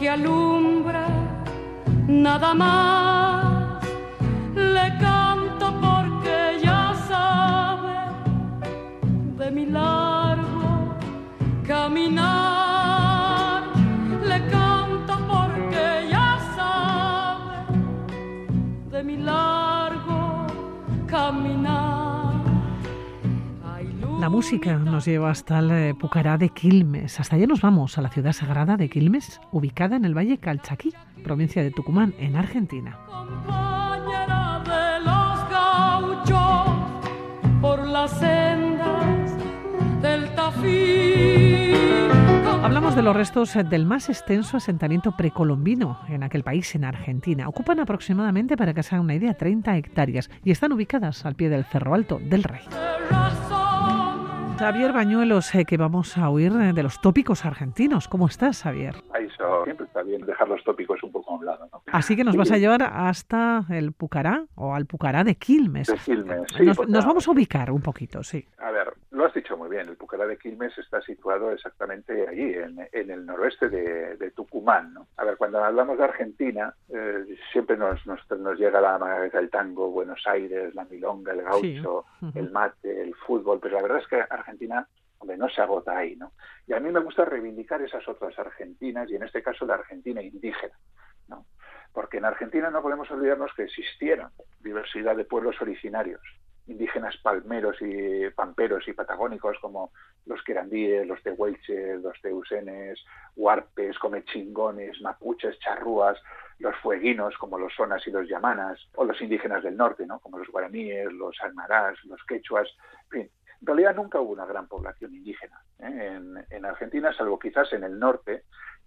que alumbra nada más. Le canto porque ya sabe de mi largo caminar. Le canto porque ya sabe de mi largo caminar. La música nos lleva hasta el Pucará de Quilmes. Hasta allá nos vamos, a la ciudad sagrada de Quilmes, ubicada en el Valle Calchaquí, provincia de Tucumán, en Argentina. compañera de los gauchos por las sendas del Tafí. Hablamos de los restos del más extenso asentamiento precolombino en aquel país, en Argentina. Ocupan aproximadamente, para que se hagan una idea, 30 hectáreas y están ubicadas al pie del Cerro Alto del Rey. Javier Bañuelos, eh, que vamos a oír eh, de los tópicos argentinos. ¿Cómo estás, Javier? Ahí eso siempre está bien dejar los tópicos un poco a un lado. ¿no? Así que nos vas a llevar hasta el Pucará o al Pucará de Quilmes. De Quilmes, sí, nos, porque- nos vamos a ubicar un poquito, sí. A ver, lo has dicho muy bien, el Pucará de Quilmes está situado exactamente allí, en, en el noroeste de, de Tucumán. ¿no? A ver, cuando hablamos de Argentina, eh, siempre nos, nos, nos llega la cabeza el tango, Buenos Aires, la milonga, el gaucho, Sí. El mate, el fútbol, pero la verdad es que Argentina, hombre, no se agota ahí, ¿no? Y a mí me gusta reivindicar esas otras Argentinas, y en este caso la Argentina indígena, ¿no? Porque en Argentina no podemos olvidarnos que existieron diversidad de pueblos originarios, indígenas palmeros y pamperos y patagónicos como los querandíes, los tehuelches, los teusenes, huarpes, comechingones, mapuches, charrúas, los fueguinos como los sonas y los yamanas, o los indígenas del norte, ¿no? como los guaraníes, los almarás, los quechuas, en fin. En realidad nunca hubo una gran población indígena ¿eh? en, en Argentina, salvo quizás en el norte,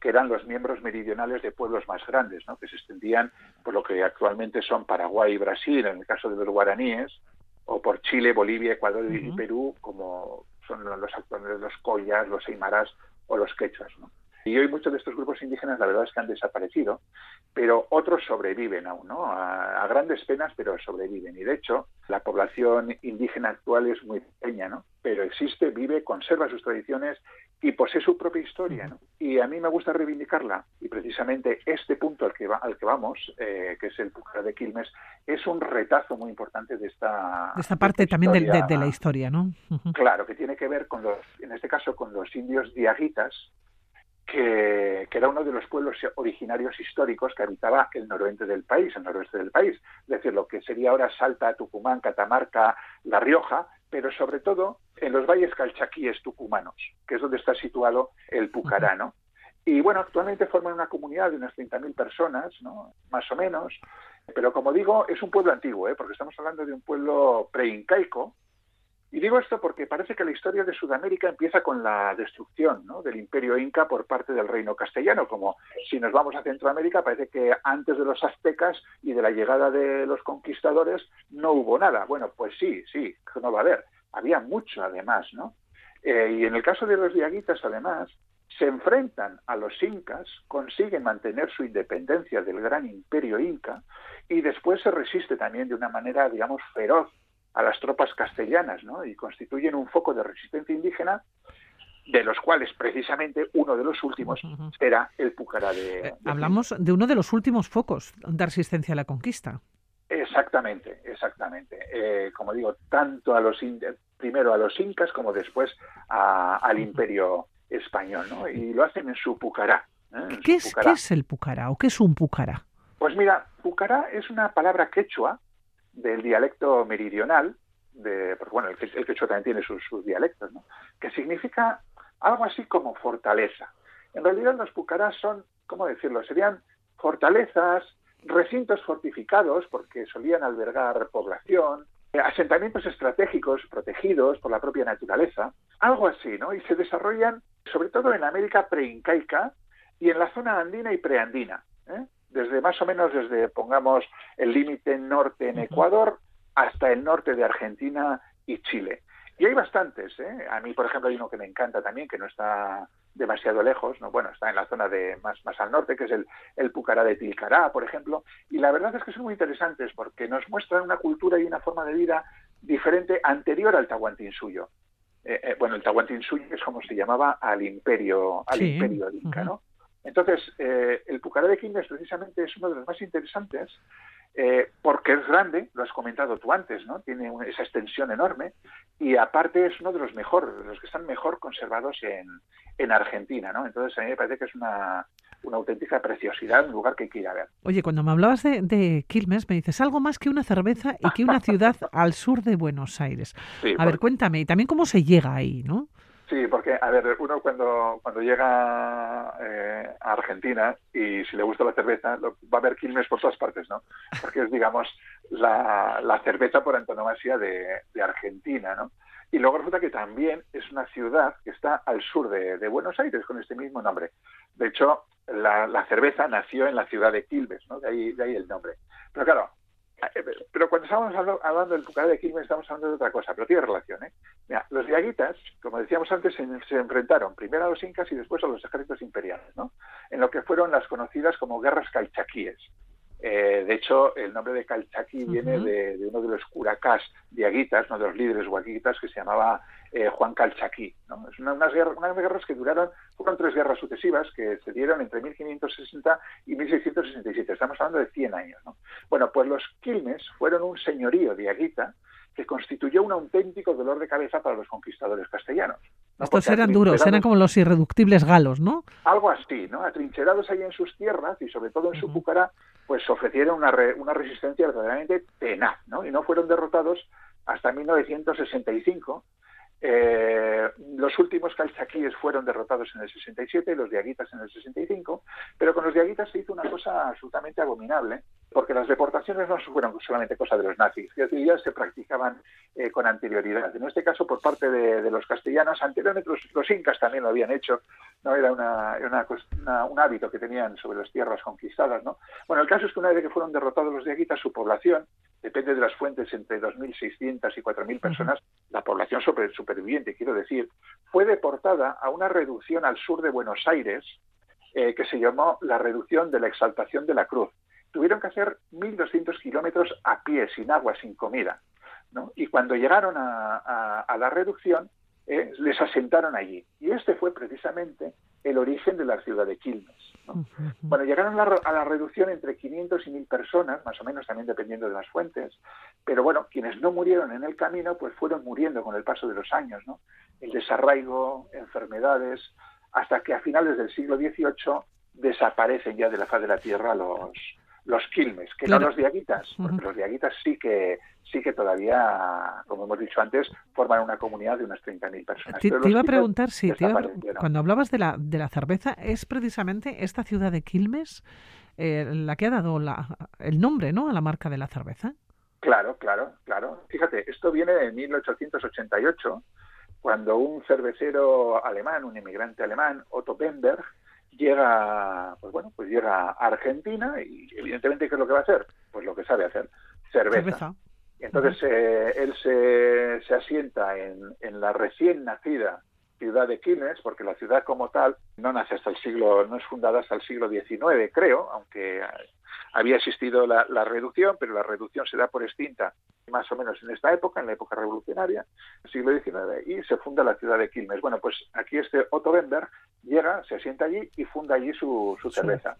que eran los miembros meridionales de pueblos más grandes, ¿no? que se extendían por lo que actualmente son Paraguay y Brasil, en el caso de los guaraníes, o por Chile, Bolivia, Ecuador y. Perú, como son los actuales los collas, los aymaras o los quechuas. ¿no? Y hoy muchos de estos grupos indígenas la verdad es que han desaparecido, pero otros sobreviven aún, ¿no? A, a grandes penas, pero sobreviven. Y de hecho, la población indígena actual es muy pequeña, ¿no? Pero existe, vive, conserva sus tradiciones y posee su propia historia, ¿no? Y a mí me gusta reivindicarla. Y precisamente este punto al que, va, al que vamos, eh, que es el Pucará de Quilmes, es un retazo muy importante de esta... De esta parte también de, de- la historia, ¿no? Claro, que tiene que ver con los, en este caso, con los indios diaguitas, que, que era uno de los pueblos originarios históricos que habitaba el noroeste del país, el noroeste del país, es decir, lo que sería ahora Salta, Tucumán, Catamarca, La Rioja, pero sobre todo en los valles calchaquíes tucumanos, que es donde está situado el Pucará, ¿no? Y bueno, actualmente forman una comunidad de unas 30.000 personas, ¿no? Más o menos. Pero como digo, es un pueblo antiguo, ¿eh? porque estamos hablando de un pueblo preincaico, y digo esto porque parece que la historia de Sudamérica empieza con la destrucción del imperio inca por parte del reino castellano, como si nos vamos a Centroamérica, parece que antes de los aztecas y de la llegada de los conquistadores no hubo nada. Bueno, pues sí, sí, no va a haber. Había mucho además, ¿no? Eh, y en el caso de los diaguitas, además, se enfrentan a los incas, consiguen mantener su independencia del gran imperio inca y después se resiste también de una manera, digamos, feroz a las tropas castellanas, ¿no? Y constituyen un foco de resistencia indígena, de los cuales precisamente uno de los últimos era el Pucará de. Eh, de hablamos de uno de los últimos focos de resistencia a la conquista. Exactamente, exactamente. Eh, como digo, tanto a los primero a los incas como después a- al imperio español, ¿no? Y lo hacen en su Pucará. ¿eh? En ¿Qué su es, Pucará. ¿Qué es el Pucará o qué es un Pucará? Pues mira, Pucará es una palabra quechua del dialecto meridional, de, porque bueno, el, el también tiene sus, sus dialectos, que significa algo así como fortaleza. En realidad los pucarás son, ¿cómo decirlo? Serían fortalezas, recintos fortificados, porque solían albergar población, eh, asentamientos estratégicos protegidos por la propia naturaleza, algo así, ¿no? Y se desarrollan sobre todo en América preincaica y en la zona andina y preandina, ¿eh? Desde más o menos desde, pongamos, el límite norte en. Ecuador hasta el norte de Argentina y Chile. Y hay bastantes, ¿eh? A mí, por ejemplo, hay uno que me encanta también, que no está demasiado lejos, ¿no? Bueno, está en la zona de más, más al norte, que es el, el Pucará de Tilcará, por ejemplo. Y la verdad es que son muy interesantes porque nos muestran una cultura y una forma de vida diferente anterior al Tahuantinsuyo. Eh, eh, bueno, el Tahuantinsuyo es como se llamaba al imperio, al Sí, imperio inca. ¿no? Entonces, eh, el Pucará de Quilmes precisamente es uno de los más interesantes eh, porque es grande, lo has comentado tú antes, ¿no? Tiene esa extensión enorme y aparte es uno de los mejores, de los que están mejor conservados en, en Argentina, ¿no? Entonces a mí me parece que es una, una auténtica preciosidad, un lugar que hay que ir a ver. Oye, cuando me hablabas de, Quilmes, me dices algo más que una cerveza y que una ciudad al sur de Buenos Aires. a ver, cuéntame, y también cómo se llega ahí, ¿no? Sí, porque, a ver, uno cuando, cuando llega eh, a Argentina y si le gusta la cerveza, va a ver Quilmes por todas partes, ¿no? Porque es, digamos, la, la cerveza por antonomasia de, Argentina, ¿no? Y luego resulta que también es una ciudad que está al sur de, Buenos Aires con este mismo nombre. De hecho, la, la, cerveza nació en la ciudad de Quilmes, ¿no? De ahí, de ahí el nombre. Pero claro, pero cuando estamos hablando del Pucará de Quilmes estamos hablando de otra cosa, pero tiene relación. ¿eh? Mira, los diaguitas, como decíamos antes, se, enfrentaron primero a los incas y después a los ejércitos imperiales, ¿no? en lo que fueron las conocidas como guerras calchaquíes. Eh, de hecho, el nombre de Calchaquí viene de, uno de los curacás diaguitas, uno de los líderes huaquitas, que se llamaba eh, Juan Calchaquí. ¿no? Es una, unas, guerras, unas, guerras, que duraron, fueron tres guerras sucesivas que se dieron entre 1560 y 1667. Estamos hablando de 100 años. ¿no? Bueno, pues los Quilmes fueron un señorío diaguita que constituyó un auténtico dolor de cabeza para los conquistadores castellanos. Estos eran duros, eran como los irreductibles galos, ¿no? Algo así, ¿no? Atrincherados ahí en sus tierras y sobre todo en su Pucará, pues ofrecieron una, una resistencia verdaderamente tenaz, ¿no? Y no fueron derrotados hasta 1965, eh, los últimos calchaquíes fueron derrotados en el 67, los diaguitas en el 65, pero con los diaguitas se hizo una cosa absolutamente abominable, porque las deportaciones no fueron solamente cosa de los nazis, ya se practicaban eh, con anterioridad. En este caso, por parte de, los castellanos, anteriormente los, incas también lo habían hecho, no era un hábito que tenían sobre las tierras conquistadas. ¿no? Bueno, el caso es que una vez que fueron derrotados los diaguitas, su población, depende de las fuentes, entre 2.600 y 4.000 personas, la población sobre, superviviente, quiero decir, fue deportada a una reducción al sur de Buenos Aires eh, que se llamó la reducción de la exaltación de la cruz. Tuvieron que hacer 1.200 kilómetros a pie, sin agua, sin comida. Y cuando llegaron a, la reducción, eh, les asentaron allí. Y este fue precisamente el origen de la ciudad de Quilmes. Bueno, llegaron a la, reducción entre 500 y 1000 personas, más o menos también dependiendo de las fuentes, pero bueno, quienes no murieron en el camino, pues fueron muriendo con el paso de los años, ¿no? El desarraigo, enfermedades, hasta que a finales del siglo XVIII desaparecen ya de la faz de la tierra los, los quilmes, que no los diaguitas, porque los diaguitas sí que sí que todavía, como hemos dicho antes, forman una comunidad de unas 30.000 personas. Te, iba a preguntar si, cuando hablabas de la, de la cerveza, ¿es precisamente esta ciudad de Quilmes eh, la que ha dado la, el nombre ¿no? a la marca de la cerveza? Claro, claro, claro. Fíjate, esto viene de 1888, cuando un cervecero alemán, un inmigrante alemán, Otto Bemberg, llega, pues bueno, pues llega a Argentina y evidentemente ¿qué es lo que va a hacer? Pues lo que sabe hacer, cerveza. Entonces eh, él se, se asienta en, en, la recién nacida ciudad de Quilmes, porque la ciudad como tal no nace hasta el siglo, no es fundada hasta el siglo XIX, creo, aunque había existido la, la, reducción, pero la reducción se da por extinta más o menos en esta época, en la época revolucionaria, siglo XIX, y se funda la ciudad de Quilmes. Bueno, pues aquí este Otto Bender llega, se asienta allí y funda allí su, su cerveza.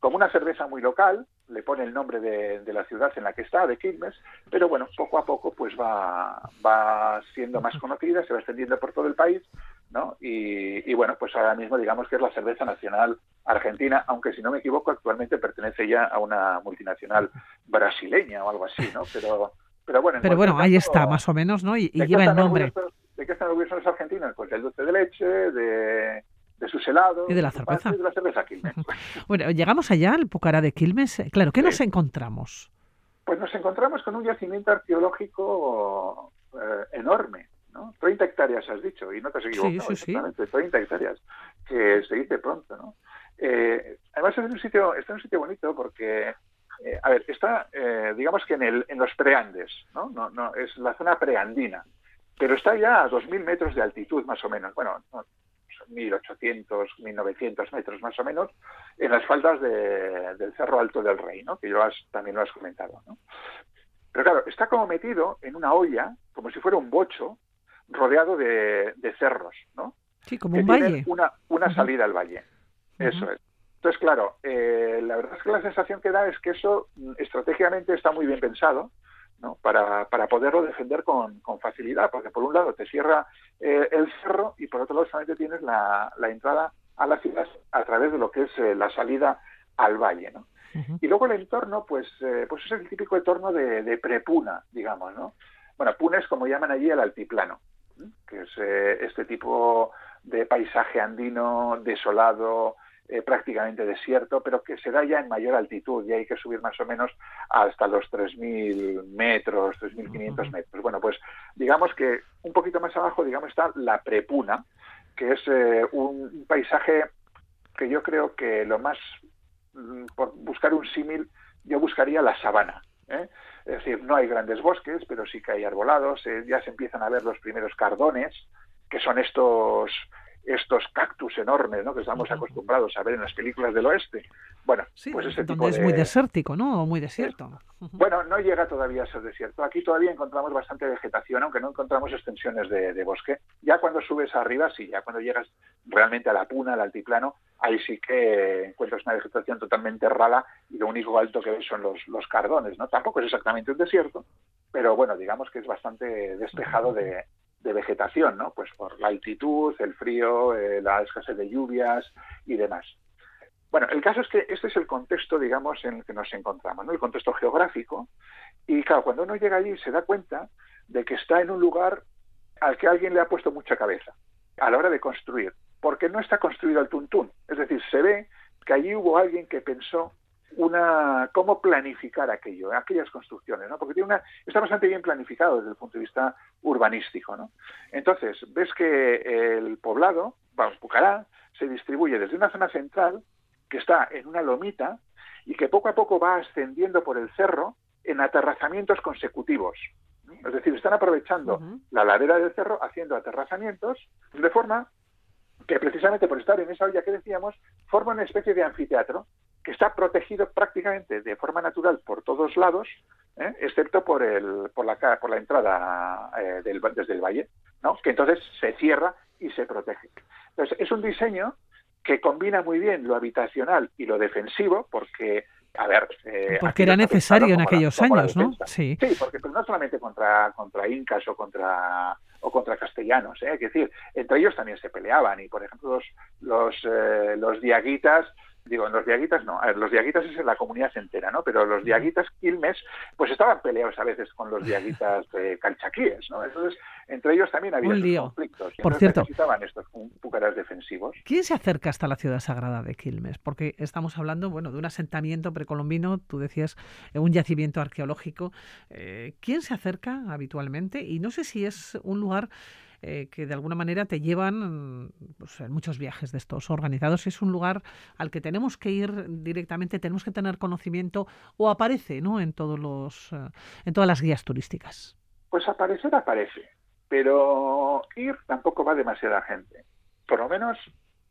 Como una cerveza muy local, le pone el nombre de, de, la ciudad en la que está, de Quilmes, pero bueno, poco a poco pues va, va siendo más conocida, se va extendiendo por todo el país, ¿no? Y, y bueno, pues ahora mismo digamos que es la cerveza nacional argentina, aunque si no me equivoco actualmente pertenece ya a una multinacional brasileña o algo así, ¿no? Pero pero bueno, Pero bueno ahí está, más o menos, ¿no? Y, lleva el nombre. ¿De qué están orgullosos los argentinos? Pues del dulce de leche, de, de sus helados. Y de la cerveza. Y de la cerveza Quilmes. bueno, llegamos allá al Pucará de Quilmes. Claro, ¿qué nos encontramos? Pues nos encontramos con un yacimiento arqueológico eh, enorme. ¿No? 30 hectáreas has dicho, y no te has equivocado, sí, sí, sí. 30 hectáreas, que se dice pronto, ¿no? Eh, además es un sitio, está en un sitio bonito porque eh, a ver, está, eh, digamos que en, el, en los preandes, ¿no? No, no Es la zona preandina, pero está ya a 2.000 metros de altitud más o menos, bueno, 1.800, 1.900 metros más o menos, en las faldas del Cerro Alto del Rey, ¿no? Que yo también lo has comentado, ¿no? Pero claro, está como metido en una olla, como si fuera un bocho, rodeado de, cerros, ¿no? Sí, como un valle. Una, una salida al valle. Eso es. Entonces, claro, eh, la verdad es que la sensación que da es que eso mm, estratégicamente está muy bien pensado, ¿no? para, para poderlo defender con, con, facilidad, porque por un lado te cierra eh, el cerro y por otro lado solamente tienes la, la, entrada a la ciudad a través de lo que es eh, la salida al valle. ¿no? Y luego el entorno, pues, eh, pues es el típico entorno de, de, prepuna, digamos. ¿no? Bueno, Puna es como llaman allí el altiplano, que es este tipo de paisaje andino desolado, eh, prácticamente desierto, pero que se da ya en mayor altitud y hay que subir más o menos hasta los 3.000 metros, 3.500 metros. Bueno, pues digamos que un poquito más abajo, digamos, está la Prepuna, que es eh, un, paisaje que yo creo que lo más, mm, por buscar un símil, yo buscaría la sabana. ¿eh? Es decir, no hay grandes bosques, pero sí que hay arbolados, ya se empiezan a ver los primeros cardones, que son estos estos cactus enormes, ¿no? Que estamos acostumbrados a ver en las películas del oeste. Bueno, pues ese donde es muy desértico, ¿no? O muy desierto. Bueno, no llega todavía a ser desierto. Aquí todavía encontramos bastante vegetación, aunque no encontramos extensiones de, bosque. Ya cuando subes arriba, sí, ya cuando llegas realmente a la puna, al altiplano, ahí sí que encuentras una vegetación totalmente rala y lo único alto que ves son los, los cardones, ¿no? Tampoco es exactamente un desierto, pero bueno, digamos que es bastante despejado de, de vegetación, ¿no? Pues por la altitud, el frío, eh, la escasez de lluvias y demás. Bueno, el caso es que este es el contexto, digamos, en el que nos encontramos, ¿no? El contexto geográfico. Y claro, cuando uno llega allí se da cuenta de que está en un lugar al que alguien le ha puesto mucha cabeza a la hora de construir, porque no está construido al tuntún. Es decir, se ve que allí hubo alguien que pensó una cómo planificar aquello, aquellas construcciones, ¿no? Porque tiene una, está bastante bien planificado desde el punto de vista urbanístico, ¿no? Entonces, ves que el poblado, vamos, Pucará, se distribuye desde una zona central que está en una lomita y que poco a poco va ascendiendo por el cerro en aterrazamientos consecutivos. Es decir, están aprovechando la ladera del cerro haciendo aterrazamientos de forma que precisamente por estar en esa olla que decíamos, forma una especie de anfiteatro que está protegido prácticamente de forma natural por todos lados, ¿eh? excepto por, el, por, la, por la entrada eh, del, desde el valle, ¿no? que entonces se cierra y se protege. Entonces, es un diseño que combina muy bien lo habitacional y lo defensivo, porque a ver, eh, porque era necesario en aquellos años, ¿no? Sí, sí porque no solamente contra contra incas o contra o contra castellanos, ¿eh? es decir, entre ellos también se peleaban y por ejemplo los los, los diaguitas digo, en los diaguitas no, a ver, los diaguitas es en la comunidad entera, ¿no? Pero los diaguitas quilmes, pues estaban peleados a veces con los diaguitas eh, calchaquíes, ¿no? Entonces, entre ellos también había conflictos. Por cierto, necesitaban estos púcaras defensivos. ¿Quién se acerca hasta la ciudad sagrada de Quilmes? Porque estamos hablando, bueno, de un asentamiento precolombino, tú decías, un yacimiento arqueológico. Eh, ¿Quién se acerca habitualmente? Y no sé si es un lugar eh, que de alguna manera te llevan pues, en muchos viajes de estos organizados. Es un lugar al que tenemos que ir directamente, tenemos que tener conocimiento o aparece ¿no? en, todos los, eh, en todas las guías turísticas. Pues aparecer aparece, pero ir tampoco va demasiada gente. Por lo menos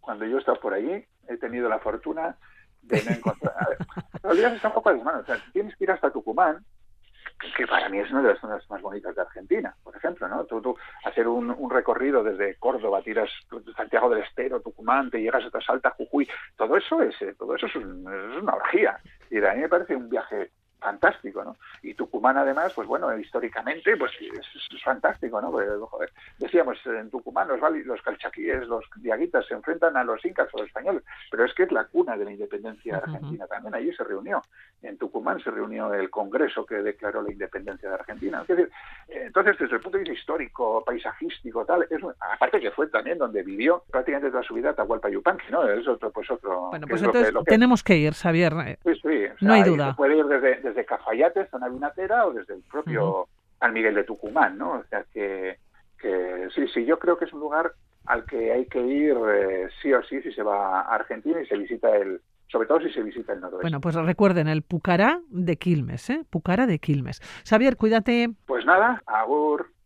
cuando yo he estado por allí, he tenido la fortuna de no encontrar. Los días están un poco O sea, tienes que ir hasta Tucumán, que para mí es una de las zonas más bonitas de Argentina, por ejemplo, ¿no? Tú, hacer un, un, recorrido desde Córdoba, tiras Santiago del Estero, Tucumán, te llegas hasta Salta, Jujuy, todo eso es, eh, todo eso es, es una orgía. Y a mí me parece un viaje fantástico, ¿no? Y Tucumán además, pues bueno, históricamente, pues es, fantástico, ¿no? decíamos, en Tucumán los, los calchaquíes, los diaguitas se enfrentan a los incas o los españoles, pero es que es la cuna de la independencia de Argentina también, allí se reunió, en Tucumán se reunió el Congreso que declaró la independencia de Argentina. Es decir, entonces, desde el punto de vista histórico, paisajístico, tal, es, aparte que fue también donde vivió prácticamente toda su vida Atahualpa Yupanqui, ¿no? Es otro, pues otro... Bueno, pues entonces tenemos que ir, Xavier. Sí, sí, no hay duda. puede ir desde desde Cafayate, zona o desde el propio San Miguel de Tucumán, ¿no? O sea que, que sí, sí, yo creo que es un lugar al que hay que ir eh, sí o sí si se va a Argentina y se visita el, sobre todo si se visita el noroeste. Bueno, pues recuerden el Pucará de Quilmes, ¿eh? Pucará de Quilmes. Xavier, cuídate. Pues nada, agur.